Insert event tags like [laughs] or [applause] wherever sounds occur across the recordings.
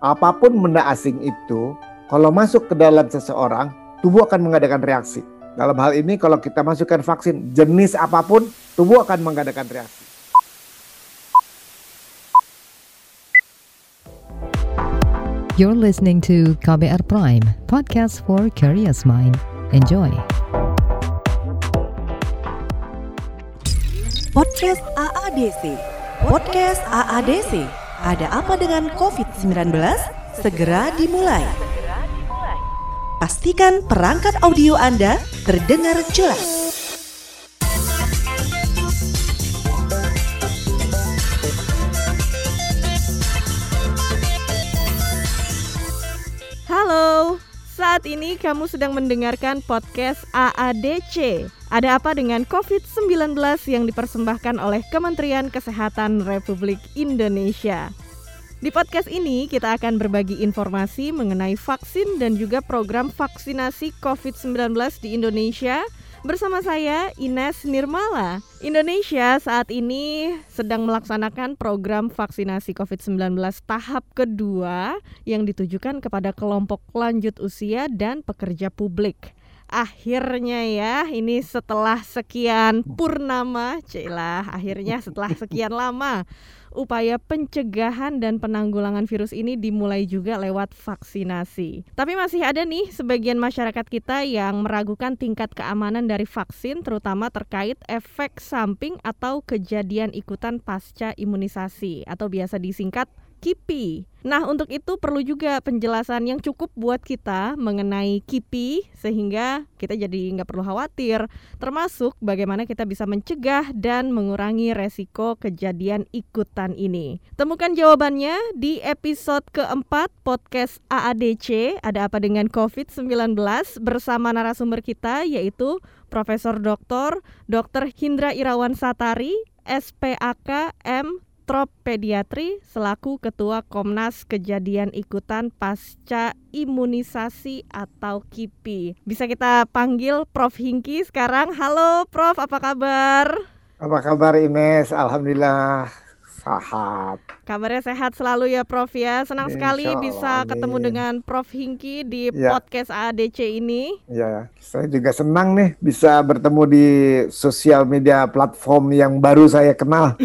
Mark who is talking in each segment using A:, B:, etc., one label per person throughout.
A: apa pun benda asing itu kalau masuk ke dalam seseorang, tubuh akan mengadakan reaksi. Dalam hal ini kalau kita masukkan vaksin jenis apa pun, tubuh akan mengadakan reaksi.
B: You're listening to KBR Prime, podcast for curious mind. Enjoy.
C: Podcast AADC. Podcast AADC. Ada apa dengan COVID-19? Segera dimulai. Pastikan perangkat audio Anda terdengar jelas.
D: Saat ini kamu sedang mendengarkan podcast AADC. Ada apa dengan COVID-19 yang dipersembahkan oleh Kementerian Kesehatan Republik Indonesia? Di podcast ini kita akan berbagi informasi mengenai vaksin dan juga program vaksinasi COVID-19 di Indonesia bersama saya Ines Nirmala. Indonesia saat ini sedang melaksanakan program vaksinasi COVID-19 tahap kedua yang ditujukan kepada kelompok lanjut usia dan pekerja publik akhirnya ya ini setelah sekian purnama celah akhirnya setelah sekian lama upaya pencegahan dan penanggulangan virus ini dimulai juga lewat vaksinasi. Tapi masih ada nih sebagian masyarakat kita yang meragukan tingkat keamanan dari vaksin terutama terkait efek samping atau kejadian ikutan pasca imunisasi atau biasa disingkat KIPI. Nah, untuk itu perlu juga penjelasan yang cukup buat kita mengenai KIPI sehingga kita jadi nggak perlu khawatir, termasuk bagaimana kita bisa mencegah dan mengurangi resiko kejadian ikutan ini. Temukan jawabannya di episode keempat podcast AADC, ada apa dengan COVID-19 bersama narasumber kita yaitu Profesor Dr. Dr. Hindra Irawan Satari, SPAK M Trop Pediatri selaku Ketua Komnas Kejadian Ikutan Pasca Imunisasi atau KIPI. Bisa kita panggil Prof Hingki sekarang. Halo Prof, apa kabar?
A: Apa kabar Ines? Alhamdulillah sehat.
D: Kabarnya sehat selalu ya Prof ya. Senang
A: Insya
D: sekali
A: Allah,
D: bisa ketemu
A: amin.
D: dengan Prof Hingki di
A: Ya.
D: podcast ADC ini.
A: Ya, saya juga senang nih bisa bertemu di sosial media platform yang baru saya kenal.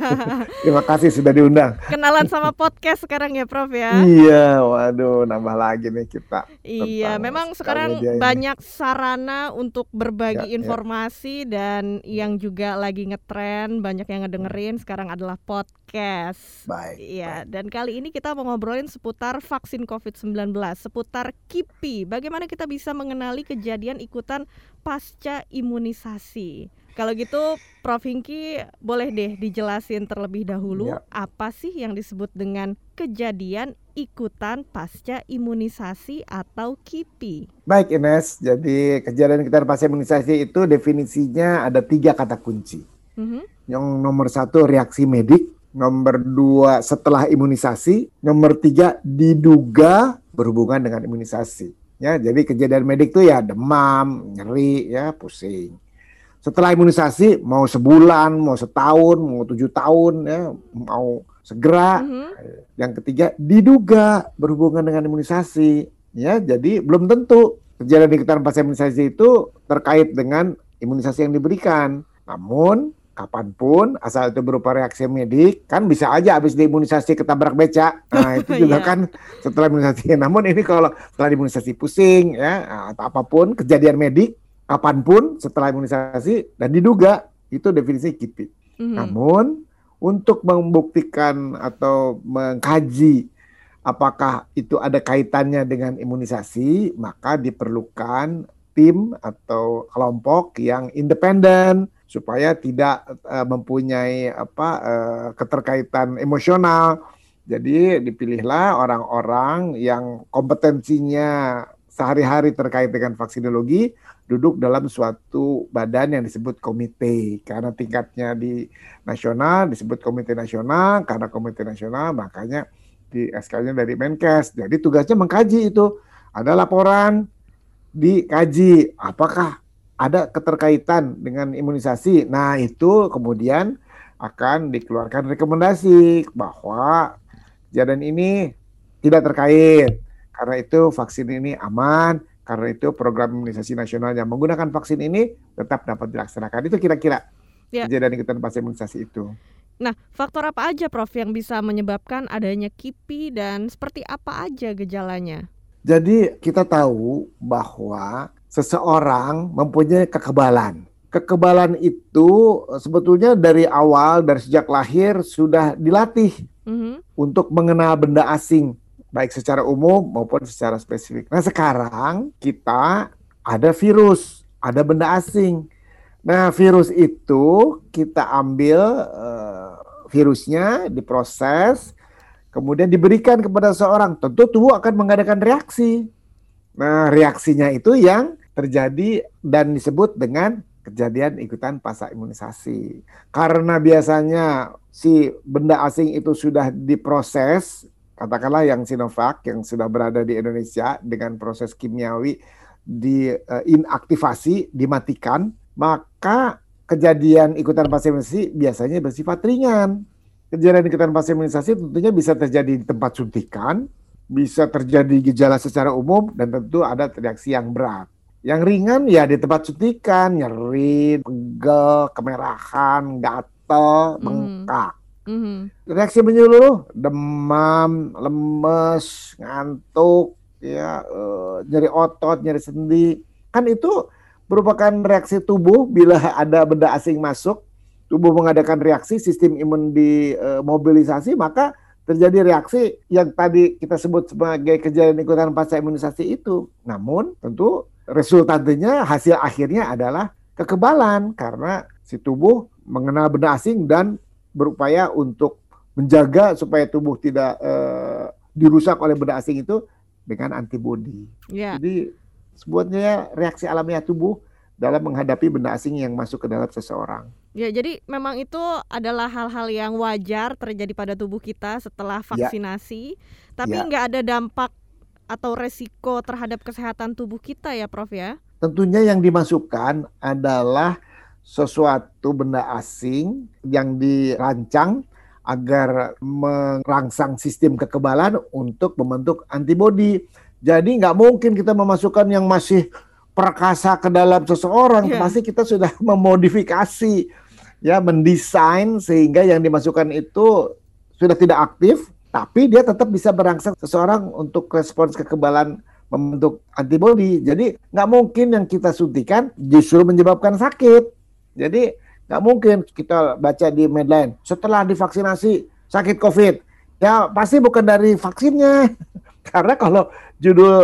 A: [laughs] Terima kasih sudah diundang.
D: Kenalan sama podcast sekarang ya Prof ya.
A: Iya, waduh, nambah lagi nih kita.
D: Iya, memang sekarang
A: media ini.
D: banyak sarana untuk berbagi
A: Ya, ya.
D: informasi dan yang juga lagi ngetren, banyak yang ngedengerin sekarang adalah podcast.
A: Baik.
D: Iya, dan kali ini kita mau ngobrolin seputar vaksin COVID-19, seputar KIPI. Bagaimana kita bisa mengenali kejadian ikutan pasca imunisasi. Kalau gitu, Prof. Hingki boleh deh dijelasin terlebih dahulu
A: Ya.
D: apa sih yang disebut dengan kejadian ikutan pasca imunisasi atau KIPI.
A: Baik Ines, jadi kejadian kita pasca imunisasi itu definisinya ada tiga kata kunci.
D: Mhm.
A: Yang nomor satu reaksi medik, nomor dua setelah imunisasi, nomor tiga diduga berhubungan dengan imunisasi. Ya, jadi kejadian medik itu ya demam, nyeri, ya pusing. Setelah imunisasi mau sebulan, mau setahun, mau tujuh tahun, ya mau segera.
D: Mhm.
A: Yang ketiga diduga berhubungan dengan imunisasi. Ya, jadi belum tentu kejadian ikutan pasca imunisasi itu terkait dengan imunisasi yang diberikan. Namun kapan pun asal itu berupa reaksi medik kan bisa aja habis diimunisasi ketabrak beca. Nah, itu [laughs] juga
D: Iya.
A: kan setelah imunisasi. [laughs] Namun ini kalau setelah imunisasi pusing ya atau apa pun kejadian medik kapan pun setelah imunisasi dan diduga itu definisi KIPI.
D: Mhm.
A: Namun untuk membuktikan atau mengkaji apakah itu ada kaitannya dengan imunisasi, maka diperlukan tim atau kelompok yang independen supaya tidak eh, mempunyai apa eh, keterkaitan emosional. Jadi dipilihlah orang-orang yang kompetensinya sehari-hari terkait dengan vaksinologi duduk dalam suatu badan yang disebut komite. Karena tingkatnya di nasional disebut komite nasional. Karena komite nasional makanya di SK-nya dari Menkes. Jadi tugasnya mengkaji itu. Ada laporan dikaji. Apakah ada keterkaitan dengan imunisasi nah itu kemudian akan dikeluarkan rekomendasi bahwa kejadian ini tidak terkait. Karena itu vaksin ini aman, karena itu program imunisasi nasional yang menggunakan vaksin ini tetap dapat dilaksanakan. Itu kira-kira ya. kejadian ikutan pas imunisasi itu.
D: Nah, faktor apa aja Prof yang bisa menyebabkan adanya KIPI dan seperti apa aja gejalanya?
A: Jadi kita tahu bahwa seseorang mempunyai kekebalan. Kekebalan itu sebetulnya dari awal, dari sejak lahir sudah dilatih mm -hmm. untuk mengenal benda asing baik secara umum maupun secara spesifik. Nah sekarang kita ada virus, ada benda asing. Nah virus itu kita ambil uh, virusnya, diproses, kemudian diberikan kepada seorang. Tentu tubuh akan mengadakan reaksi. Nah reaksinya itu yang terjadi dan disebut dengan kejadian ikutan pasca imunisasi. Karena biasanya si benda asing itu sudah diproses katakanlah yang Sinovac yang sudah berada di Indonesia dengan proses kimiawi di uh, inaktivasi, dimatikan, maka kejadian ikutan pasien imunisasi biasanya bersifat ringan. Kejadian ikutan pasien imunisasi tentunya bisa terjadi di tempat suntikan, bisa terjadi gejala secara umum, dan tentu ada reaksi yang berat. Yang ringan ya di tempat suntikan, nyeri, pegel, kemerahan, gatel, bengkak. Hmm Mm-hmm. Reaksi menyeluruh, demam, lemes, ngantuk, ya uh, nyeri otot, nyeri sendi, kan itu merupakan reaksi tubuh bila ada benda asing masuk, tubuh mengadakan reaksi, sistem imun dimobilisasi, uh, maka terjadi reaksi yang tadi kita sebut sebagai kejadian ikutan pasca imunisasi itu. Namun tentu resultantenya hasil akhirnya adalah kekebalan karena si tubuh mengenal benda asing dan berupaya untuk menjaga supaya tubuh tidak uh, dirusak oleh benda asing itu dengan antibodi. Yeah. Jadi sebuahnya reaksi alamiah tubuh dalam menghadapi benda asing yang masuk ke dalam seseorang.
D: Ya, jadi memang itu adalah hal-hal yang wajar terjadi pada tubuh kita setelah ya. vaksinasi, ya. tapi nggak ada dampak atau resiko terhadap kesehatan tubuh kita ya, Prof ya?
A: Tentunya yang dimasukkan adalah sesuatu benda asing yang dirancang agar merangsang sistem kekebalan untuk membentuk antibodi. Jadi nggak mungkin kita memasukkan yang masih perkasa ke dalam seseorang, yeah. pasti kita sudah [laughs] memodifikasi, ya mendesain sehingga yang dimasukkan itu sudah tidak aktif, tapi dia tetap bisa merangsang seseorang untuk respons kekebalan membentuk antibodi. Jadi nggak mungkin yang kita suntikan justru menyebabkan sakit. Jadi nggak mungkin kita baca di Medline setelah divaksinasi sakit COVID. Ya pasti bukan dari vaksinnya. [laughs] Karena kalau judul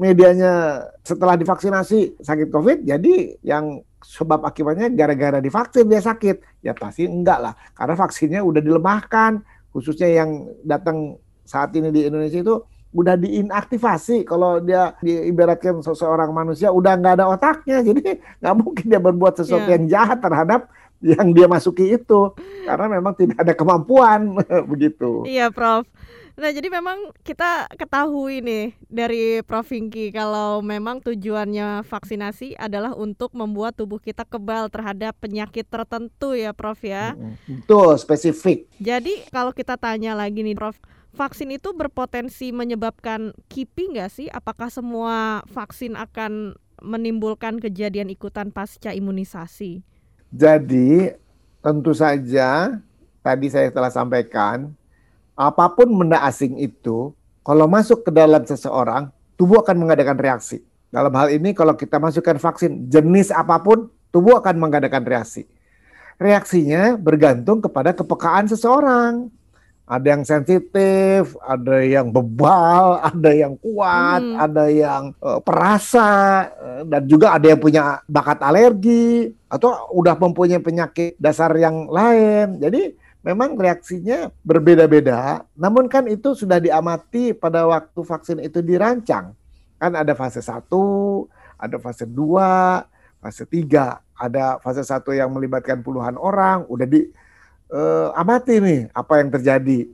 A: medianya setelah divaksinasi sakit COVID, jadi yang sebab akibatnya gara-gara divaksin dia sakit. Ya pasti enggak lah. Karena vaksinnya udah dilemahkan. Khususnya yang datang saat ini di Indonesia itu udah diinaktivasi kalau dia diibaratkan seseorang manusia udah nggak ada otaknya [laughs] jadi nggak mungkin dia berbuat sesuatu yeah. yang jahat terhadap yang dia masuki itu karena memang tidak ada kemampuan [laughs] begitu.
D: Iya, Prof. Nah, jadi memang kita ketahui nih dari Prof Vinky kalau memang tujuannya vaksinasi adalah untuk membuat tubuh kita kebal terhadap penyakit tertentu ya, Prof ya.
A: Betul, spesifik.
D: Jadi kalau kita tanya lagi nih, Prof, vaksin itu berpotensi menyebabkan KIPI nggak sih? Apakah semua vaksin akan menimbulkan kejadian ikutan pasca imunisasi?
A: Jadi tentu saja tadi saya telah sampaikan apa pun benda asing itu kalau masuk ke dalam seseorang tubuh akan mengadakan reaksi. Dalam hal ini kalau kita masukkan vaksin jenis apa pun tubuh akan mengadakan reaksi. Reaksinya bergantung kepada kepekaan seseorang ada yang sensitif, ada yang bebal, [laughs] ada yang kuat, hmm. ada yang uh, perasa, uh, dan juga ada yang punya bakat alergi atau udah mempunyai penyakit dasar yang lain. Jadi memang reaksinya berbeda-beda. Namun kan itu sudah diamati pada waktu vaksin itu dirancang. Kan ada fase 1, ada fase 2, fase 3. Ada fase 1 yang melibatkan puluhan orang, udah di uh, amati nih apa yang terjadi.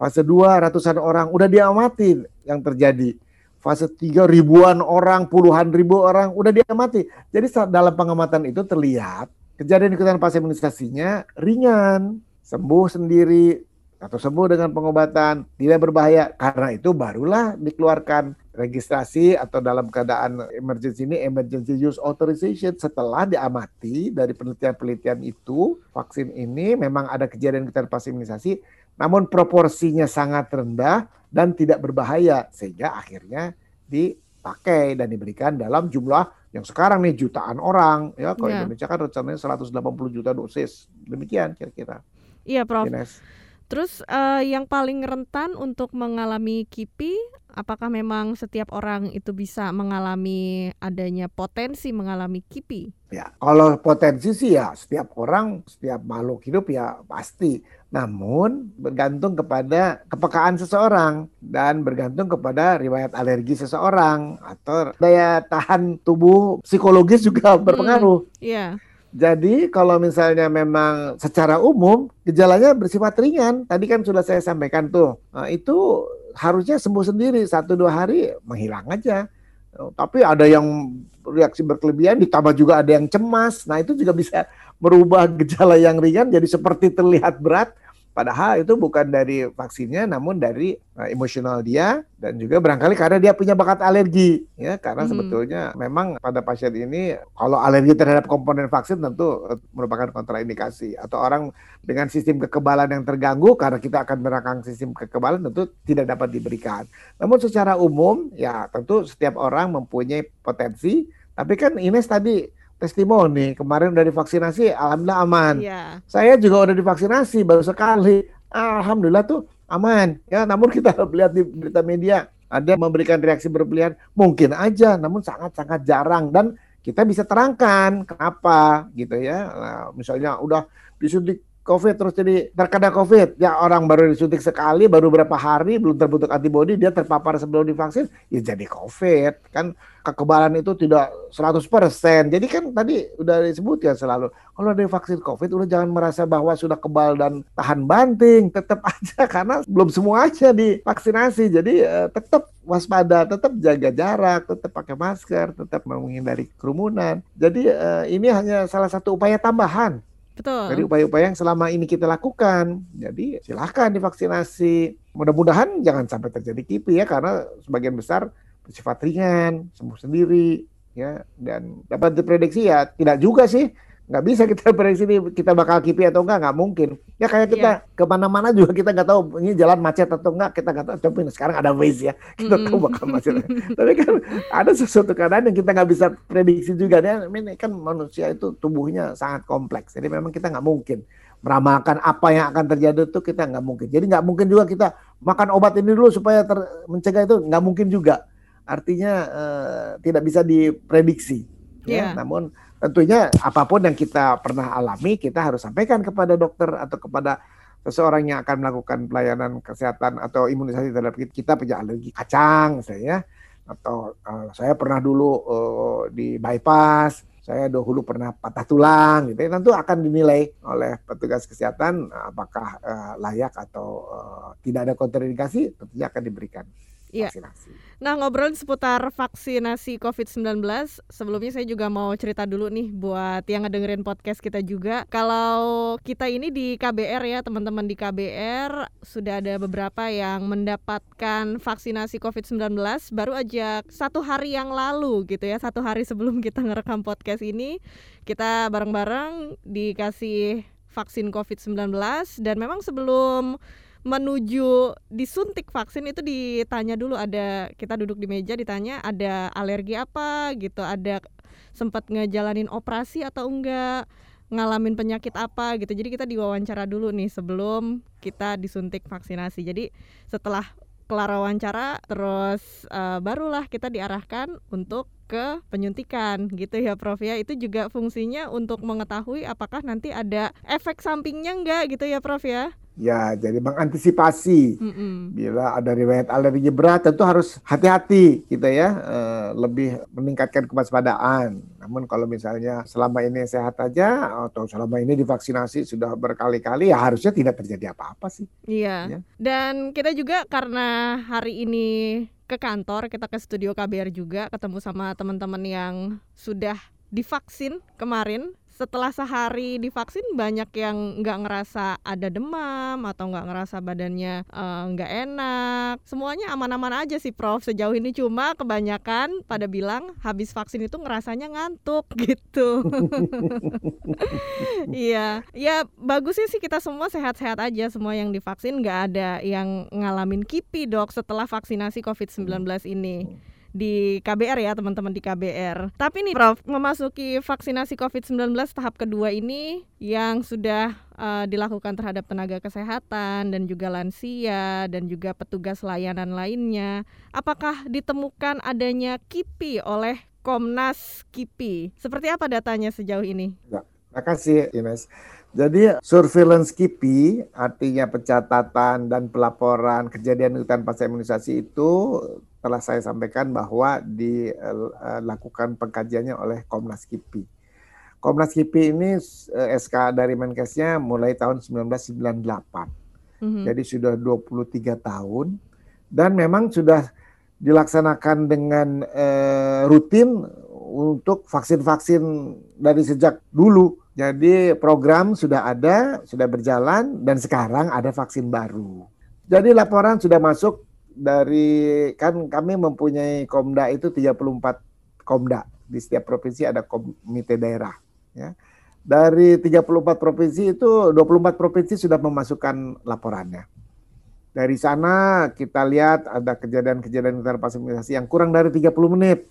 A: Fase 2 ratusan orang udah diamati yang terjadi. Fase 3 ribuan orang, puluhan ribu orang udah diamati. Jadi dalam pengamatan itu terlihat kejadian ikutan pas imunisasinya ringan, sembuh sendiri, atau sembuh dengan pengobatan tidak berbahaya. Karena itu barulah dikeluarkan registrasi atau dalam keadaan emergency ini emergency use authorization. Setelah diamati dari penelitian-penelitian itu vaksin ini memang ada kejadian keterpaksa imunisasi namun proporsinya sangat rendah dan tidak berbahaya sehingga akhirnya dipakai dan diberikan dalam jumlah yang sekarang nih jutaan orang. Ya kalau yeah. Indonesia kan rencananya 180 juta dosis. Demikian kira-kira
D: iya Prof Ines. Terus uh, yang paling rentan untuk mengalami KIPI, apakah memang setiap orang itu bisa mengalami adanya potensi mengalami KIPI?
A: Ya, kalau potensi sih ya setiap orang, setiap makhluk hidup ya pasti. Namun bergantung kepada kepekaan seseorang dan bergantung kepada riwayat alergi seseorang atau daya tahan tubuh psikologis juga berpengaruh.
D: Iya. Hmm, yeah.
A: Jadi kalau misalnya memang secara umum gejalanya bersifat ringan, tadi kan sudah saya sampaikan tuh, nah, itu harusnya sembuh sendiri satu dua hari menghilang aja. Tapi ada yang reaksi berkelebihan, ditambah juga ada yang cemas. Nah itu juga bisa merubah gejala yang ringan jadi seperti terlihat berat, Padahal itu bukan dari vaksinnya, namun dari uh, emosional dia dan juga barangkali karena dia punya bakat alergi, ya. Karena hmm. sebetulnya memang pada pasien ini kalau alergi terhadap komponen vaksin tentu uh, merupakan kontraindikasi. Atau orang dengan sistem kekebalan yang terganggu karena kita akan merakang sistem kekebalan tentu tidak dapat diberikan. Namun secara umum, ya tentu setiap orang mempunyai potensi. Tapi kan Ines tadi testimoni. Kemarin udah divaksinasi alhamdulillah aman.
D: Yeah.
A: saya juga udah divaksinasi baru sekali. Alhamdulillah tuh aman. Ya namun [laughs] kita lihat di berita media ada memberikan reaksi berlebihan. Mungkin aja namun sangat sangat jarang. Dan kita bisa terangkan kenapa gitu ya. Nah, misalnya udah disuntik COVID terus jadi terkena COVID. Ya orang baru disuntik sekali, baru berapa hari belum terbentuk antibodi, dia terpapar sebelum divaksin, ya jadi COVID. Kan kekebalan itu tidak 100%. Jadi kan tadi udah disebut ya selalu, kalau ada vaksin COVID udah jangan merasa bahwa sudah kebal dan tahan banting, tetap [laughs] aja karena belum semua aja divaksinasi. Jadi eh, tetap waspada, tetap jaga jarak, tetap pakai masker, tetap menghindari kerumunan. Jadi eh, ini hanya salah satu upaya tambahan
D: Betul.
A: Dari upaya-upaya yang selama ini kita lakukan. Jadi silahkan divaksinasi. Mudah-mudahan jangan sampai terjadi KIPI ya karena sebagian besar bersifat ringan, sembuh sendiri ya dan dapat diprediksi ya tidak juga sih nggak bisa kita [laughs] prediksi nih kita bakal kipi atau enggak nggak mungkin ya kayak kita yeah. ke mana-mana juga kita nggak tahu ini jalan macet atau enggak kita nggak tahu coba sekarang ada Waze ya [laughs] kita mm. tahu bakal macet tapi kan [laughs] ada sesuatu keadaan yang kita nggak bisa prediksi juga dan ini kan manusia itu tubuhnya sangat kompleks jadi memang kita nggak mungkin meramalkan apa yang akan terjadi itu kita nggak mungkin jadi nggak mungkin juga kita makan obat ini dulu supaya ter, mencegah itu nggak mungkin juga artinya uh, tidak bisa diprediksi. Ya iya. namun tentunya apa pun yang kita pernah alami kita harus sampaikan kepada dokter atau kepada seseorang yang akan melakukan pelayanan kesehatan atau imunisasi terhadap kita punya alergi kacang saya atau uh, saya pernah dulu uh, di bypass saya dahulu pernah patah tulang gitu ya. Tentu akan dinilai oleh petugas kesehatan apakah uh, layak atau uh, tidak ada kontraindikasi tentunya akan diberikan Iya.
D: Nah, ngobrol seputar vaksinasi COVID-19, sebelumnya saya juga mau cerita dulu nih buat yang ngedengerin podcast kita juga. Kalau kita ini di KBR ya, teman-teman di KBR sudah ada beberapa yang mendapatkan vaksinasi COVID-19 baru aja satu hari yang lalu gitu ya, satu hari sebelum [laughs] kita ngerekam podcast ini, kita bareng-bareng dikasih vaksin COVID-19 dan memang sebelum menuju disuntik vaksin itu ditanya dulu ada kita duduk di meja ditanya ada alergi apa gitu ada sempat ngejalanin operasi atau enggak ngalamin penyakit apa gitu. Jadi kita diwawancara dulu nih sebelum kita disuntik vaksinasi. Jadi setelah kelar wawancara terus uh, barulah kita diarahkan untuk ke penyuntikan gitu ya Prof ya. Itu juga fungsinya untuk mengetahui apakah nanti ada efek sampingnya enggak gitu ya Prof ya
A: Ya, jadi mengantisipasi mm -mm. bila ada riwayat alergi berat tentu harus hati-hati kita ya, uh, lebih meningkatkan kewaspadaan. Namun kalau misalnya selama ini sehat aja atau selama ini divaksinasi sudah berkali-kali ya harusnya tidak terjadi apa-apa sih.
D: Iya. Ya. Dan kita juga karena hari ini ke kantor, kita ke studio KBR juga ketemu sama teman-teman yang sudah divaksin kemarin setelah sehari divaksin banyak yang nggak ngerasa ada demam atau nggak ngerasa badannya eh, nggak enak. Semuanya aman-aman aja sih Prof. Sejauh ini cuma kebanyakan pada bilang habis vaksin itu ngerasanya ngantuk [laughs] gitu. Iya, ya bagusnya sih kita semua sehat-sehat aja semua yang divaksin. Nggak ada yang ngalamin kipi dok setelah vaksinasi COVID-19 ini di KBR ya teman-teman di KBR. Tapi nih Prof, memasuki vaksinasi COVID-19 tahap kedua ini yang sudah uh, dilakukan terhadap tenaga kesehatan dan juga lansia dan juga petugas layanan lainnya, apakah ditemukan adanya KIPI oleh Komnas KIPI? Seperti apa datanya sejauh ini?
A: Ya, terima kasih Ines. Jadi surveillance KIPI artinya pencatatan dan pelaporan kejadian hutan pasca imunisasi itu telah saya sampaikan bahwa dilakukan pengkajiannya oleh Komnas KIPI. Komnas KIPI ini eh, SK dari Menkesnya mulai tahun 1998. Mm -hmm. Jadi sudah 23 tahun dan memang sudah dilaksanakan dengan eh, rutin untuk vaksin-vaksin dari sejak dulu jadi program sudah ada, sudah berjalan dan sekarang ada vaksin baru. Jadi laporan sudah masuk dari kan kami mempunyai Komda itu 34 Komda. Di setiap provinsi ada komite daerah ya. Dari 34 provinsi itu 24 provinsi sudah memasukkan laporannya. Dari sana kita lihat ada kejadian-kejadian interpasifikasi yang kurang dari 30 menit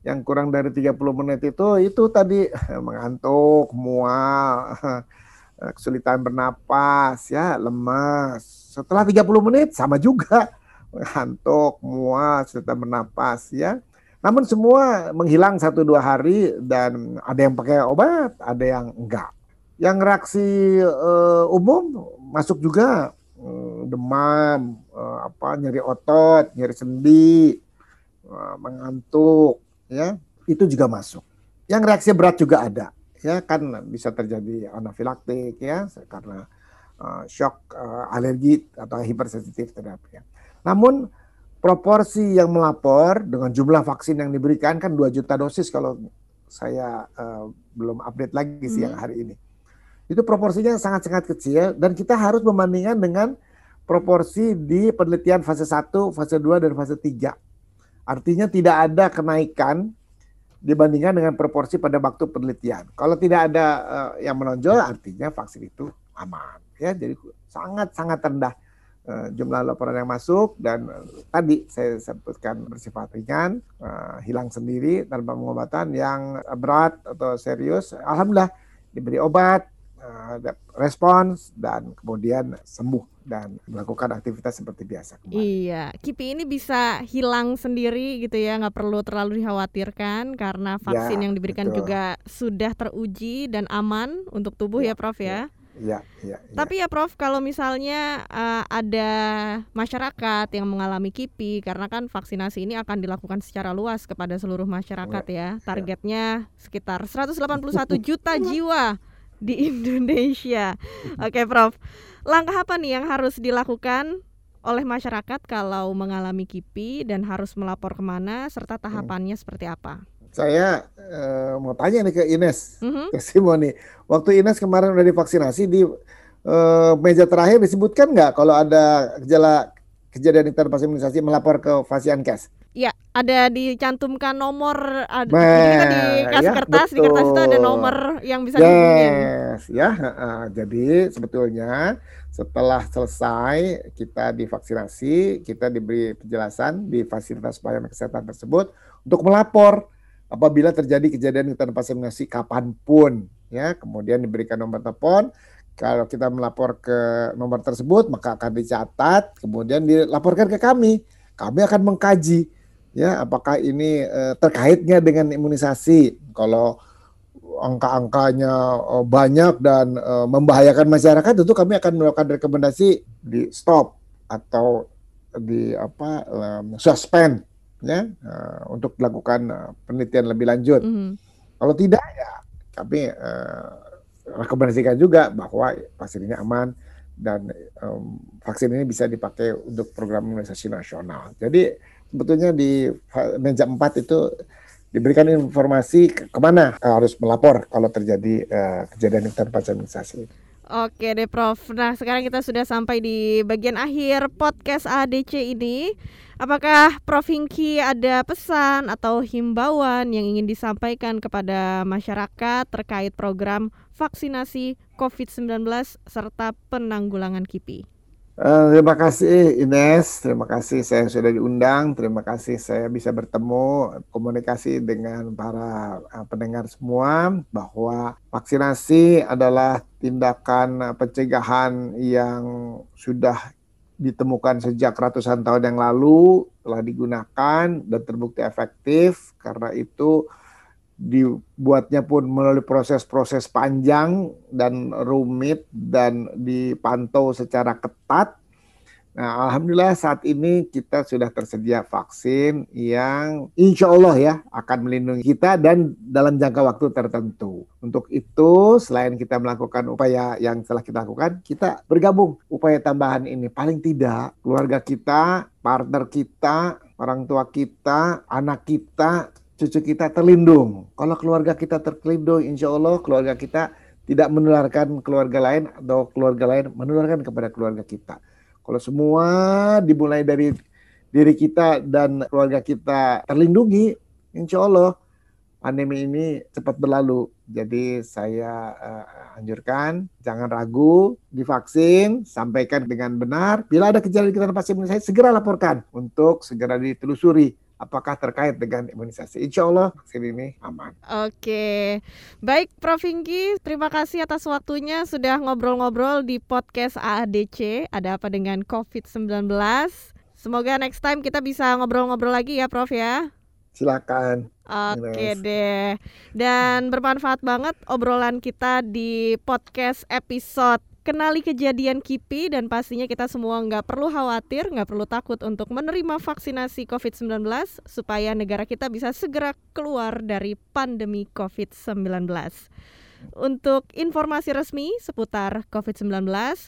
A: yang kurang dari 30 menit itu itu tadi [laughs] mengantuk, mual, [laughs] kesulitan bernapas, ya, lemas. Setelah 30 menit sama juga mengantuk, mual, kesulitan bernapas, ya. Namun semua menghilang satu dua hari dan ada yang pakai obat, ada yang enggak. Yang reaksi uh, umum masuk juga uh, demam, uh, apa nyeri otot, nyeri sendi, uh, mengantuk, ya itu juga masuk. Yang reaksi berat juga ada, ya kan bisa terjadi anafilaktik ya karena uh, shock uh, alergi atau hipersensitif terhadap ya. Namun proporsi yang melapor dengan jumlah vaksin yang diberikan kan 2 juta dosis kalau saya uh, belum update lagi siang hmm. hari ini. Itu proporsinya sangat-sangat kecil dan kita harus membandingkan dengan proporsi di penelitian fase 1, fase 2 dan fase 3 Artinya tidak ada kenaikan dibandingkan dengan proporsi pada waktu penelitian. Kalau tidak ada uh, yang menonjol, artinya vaksin itu aman. Ya, jadi sangat sangat rendah jumlah laporan yang masuk dan uh, tadi saya sebutkan bersifat ringan, uh, hilang sendiri tanpa pengobatan yang berat atau serius. Alhamdulillah diberi obat, respons dan kemudian sembuh dan melakukan aktivitas seperti biasa.
D: Kembali. Iya, KIPI ini bisa hilang sendiri gitu ya, nggak perlu terlalu dikhawatirkan karena vaksin ya, yang diberikan betul. juga sudah teruji dan aman untuk tubuh ya, ya Prof ya.
A: Iya, iya.
D: Ya. Tapi ya Prof, kalau misalnya uh, ada masyarakat yang mengalami KIPI karena kan vaksinasi ini akan dilakukan secara luas kepada seluruh masyarakat ya. ya. Targetnya sekitar 181 [laughs] juta jiwa di Indonesia. Oke, Prof. Langkah apa nih yang harus dilakukan oleh masyarakat kalau mengalami KIPI dan harus melapor ke mana serta tahapannya hmm. seperti apa?
A: Saya uh, mau tanya nih ke Ines, mm-hmm. ke Simoni. Waktu Ines kemarin udah divaksinasi di uh, meja terakhir disebutkan nggak kalau ada gejala kejadian imunisasi melapor ke Fasiankes?
D: Ya, ada dicantumkan nomor ada kita di kas ya, kertas betul. di kertas itu ada nomor yang bisa yes, dihubungin.
A: ya. Uh, jadi sebetulnya setelah selesai kita divaksinasi, kita diberi penjelasan di fasilitas pelayanan kesehatan tersebut untuk melapor apabila terjadi kejadian tanpa vaksinasi kapan pun ya. Kemudian diberikan nomor telepon. Kalau kita melapor ke nomor tersebut maka akan dicatat, kemudian dilaporkan ke kami. Kami akan mengkaji ya apakah ini uh, terkaitnya dengan imunisasi kalau angka-angkanya uh, banyak dan uh, membahayakan masyarakat tentu kami akan melakukan rekomendasi di stop atau di apa um, suspend ya uh, untuk dilakukan uh, penelitian lebih lanjut. Mm -hmm. Kalau tidak ya kami uh, rekomendasikan juga bahwa vaksin ini aman dan um, vaksin ini bisa dipakai untuk program imunisasi nasional. Jadi sebetulnya di meja 4 itu diberikan informasi ke ke mana harus melapor kalau terjadi uh, kejadian tanpa imunisasi.
D: Oke deh Prof. Nah sekarang kita sudah sampai di bagian akhir podcast ADC ini. Apakah Prof Hingki ada pesan atau himbauan yang ingin disampaikan kepada masyarakat terkait program vaksinasi COVID-19 serta penanggulangan KIPI?
A: Uh, terima kasih Ines, terima kasih saya sudah diundang, terima kasih saya bisa bertemu komunikasi dengan para uh, pendengar semua bahwa vaksinasi adalah tindakan pencegahan yang sudah ditemukan sejak ratusan tahun yang lalu, telah digunakan dan terbukti efektif. Karena itu dibuatnya pun melalui proses-proses panjang dan rumit dan dipantau secara ketat. Nah, alhamdulillah saat ini kita sudah tersedia vaksin yang insya Allah ya akan melindungi kita dan dalam jangka waktu tertentu. Untuk itu, selain kita melakukan upaya yang telah kita lakukan, kita bergabung upaya tambahan ini. Paling tidak keluarga kita, partner kita, orang tua kita, anak kita cucu kita terlindung. Kalau keluarga kita terlindung, insya Allah keluarga kita tidak menularkan keluarga lain atau keluarga lain menularkan kepada keluarga kita. Kalau semua dimulai dari diri kita dan keluarga kita terlindungi, insya Allah pandemi ini cepat berlalu. Jadi saya uh, anjurkan jangan ragu divaksin, sampaikan dengan benar. Bila ada kejadian kita pasti saya segera laporkan untuk segera ditelusuri apakah terkait dengan imunisasi. Insya Allah vaksin ini aman.
D: Oke, baik Prof. Hinggi, terima kasih atas waktunya sudah ngobrol-ngobrol di podcast AADC. Ada apa dengan COVID-19? Semoga next time kita bisa ngobrol-ngobrol lagi ya Prof ya.
A: Silakan.
D: Oke deh. Dan bermanfaat banget obrolan kita di podcast episode kenali kejadian KIPI dan pastinya kita semua nggak perlu khawatir, nggak perlu takut untuk menerima vaksinasi COVID-19 supaya negara kita bisa segera keluar dari pandemi COVID-19. Untuk informasi resmi seputar COVID-19,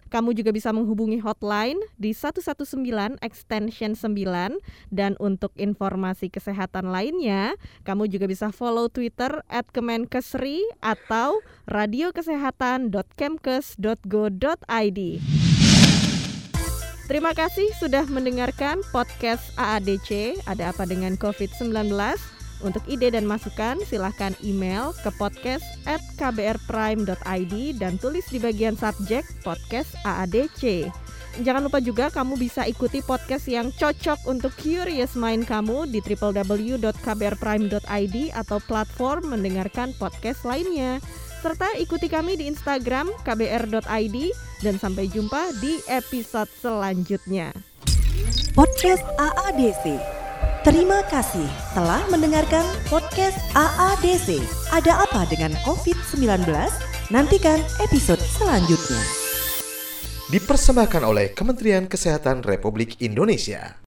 D: kamu juga bisa menghubungi hotline di 119 extension 9 dan untuk informasi kesehatan lainnya, kamu juga bisa follow Twitter at Kemenkesri atau radiokesehatan.kemkes.go.id. Terima kasih sudah mendengarkan podcast AADC, ada apa dengan COVID-19? Untuk ide dan masukan silahkan email ke podcast at kbrprime.id dan tulis di bagian subjek podcast AADC. Jangan lupa juga kamu bisa ikuti podcast yang cocok untuk curious mind kamu di www.kbrprime.id atau platform mendengarkan podcast lainnya. Serta ikuti kami di Instagram kbr.id dan sampai jumpa di episode selanjutnya.
C: Podcast AADC Terima kasih telah mendengarkan podcast AADC. Ada apa dengan COVID-19? Nantikan episode selanjutnya.
E: Dipersembahkan oleh Kementerian Kesehatan Republik Indonesia.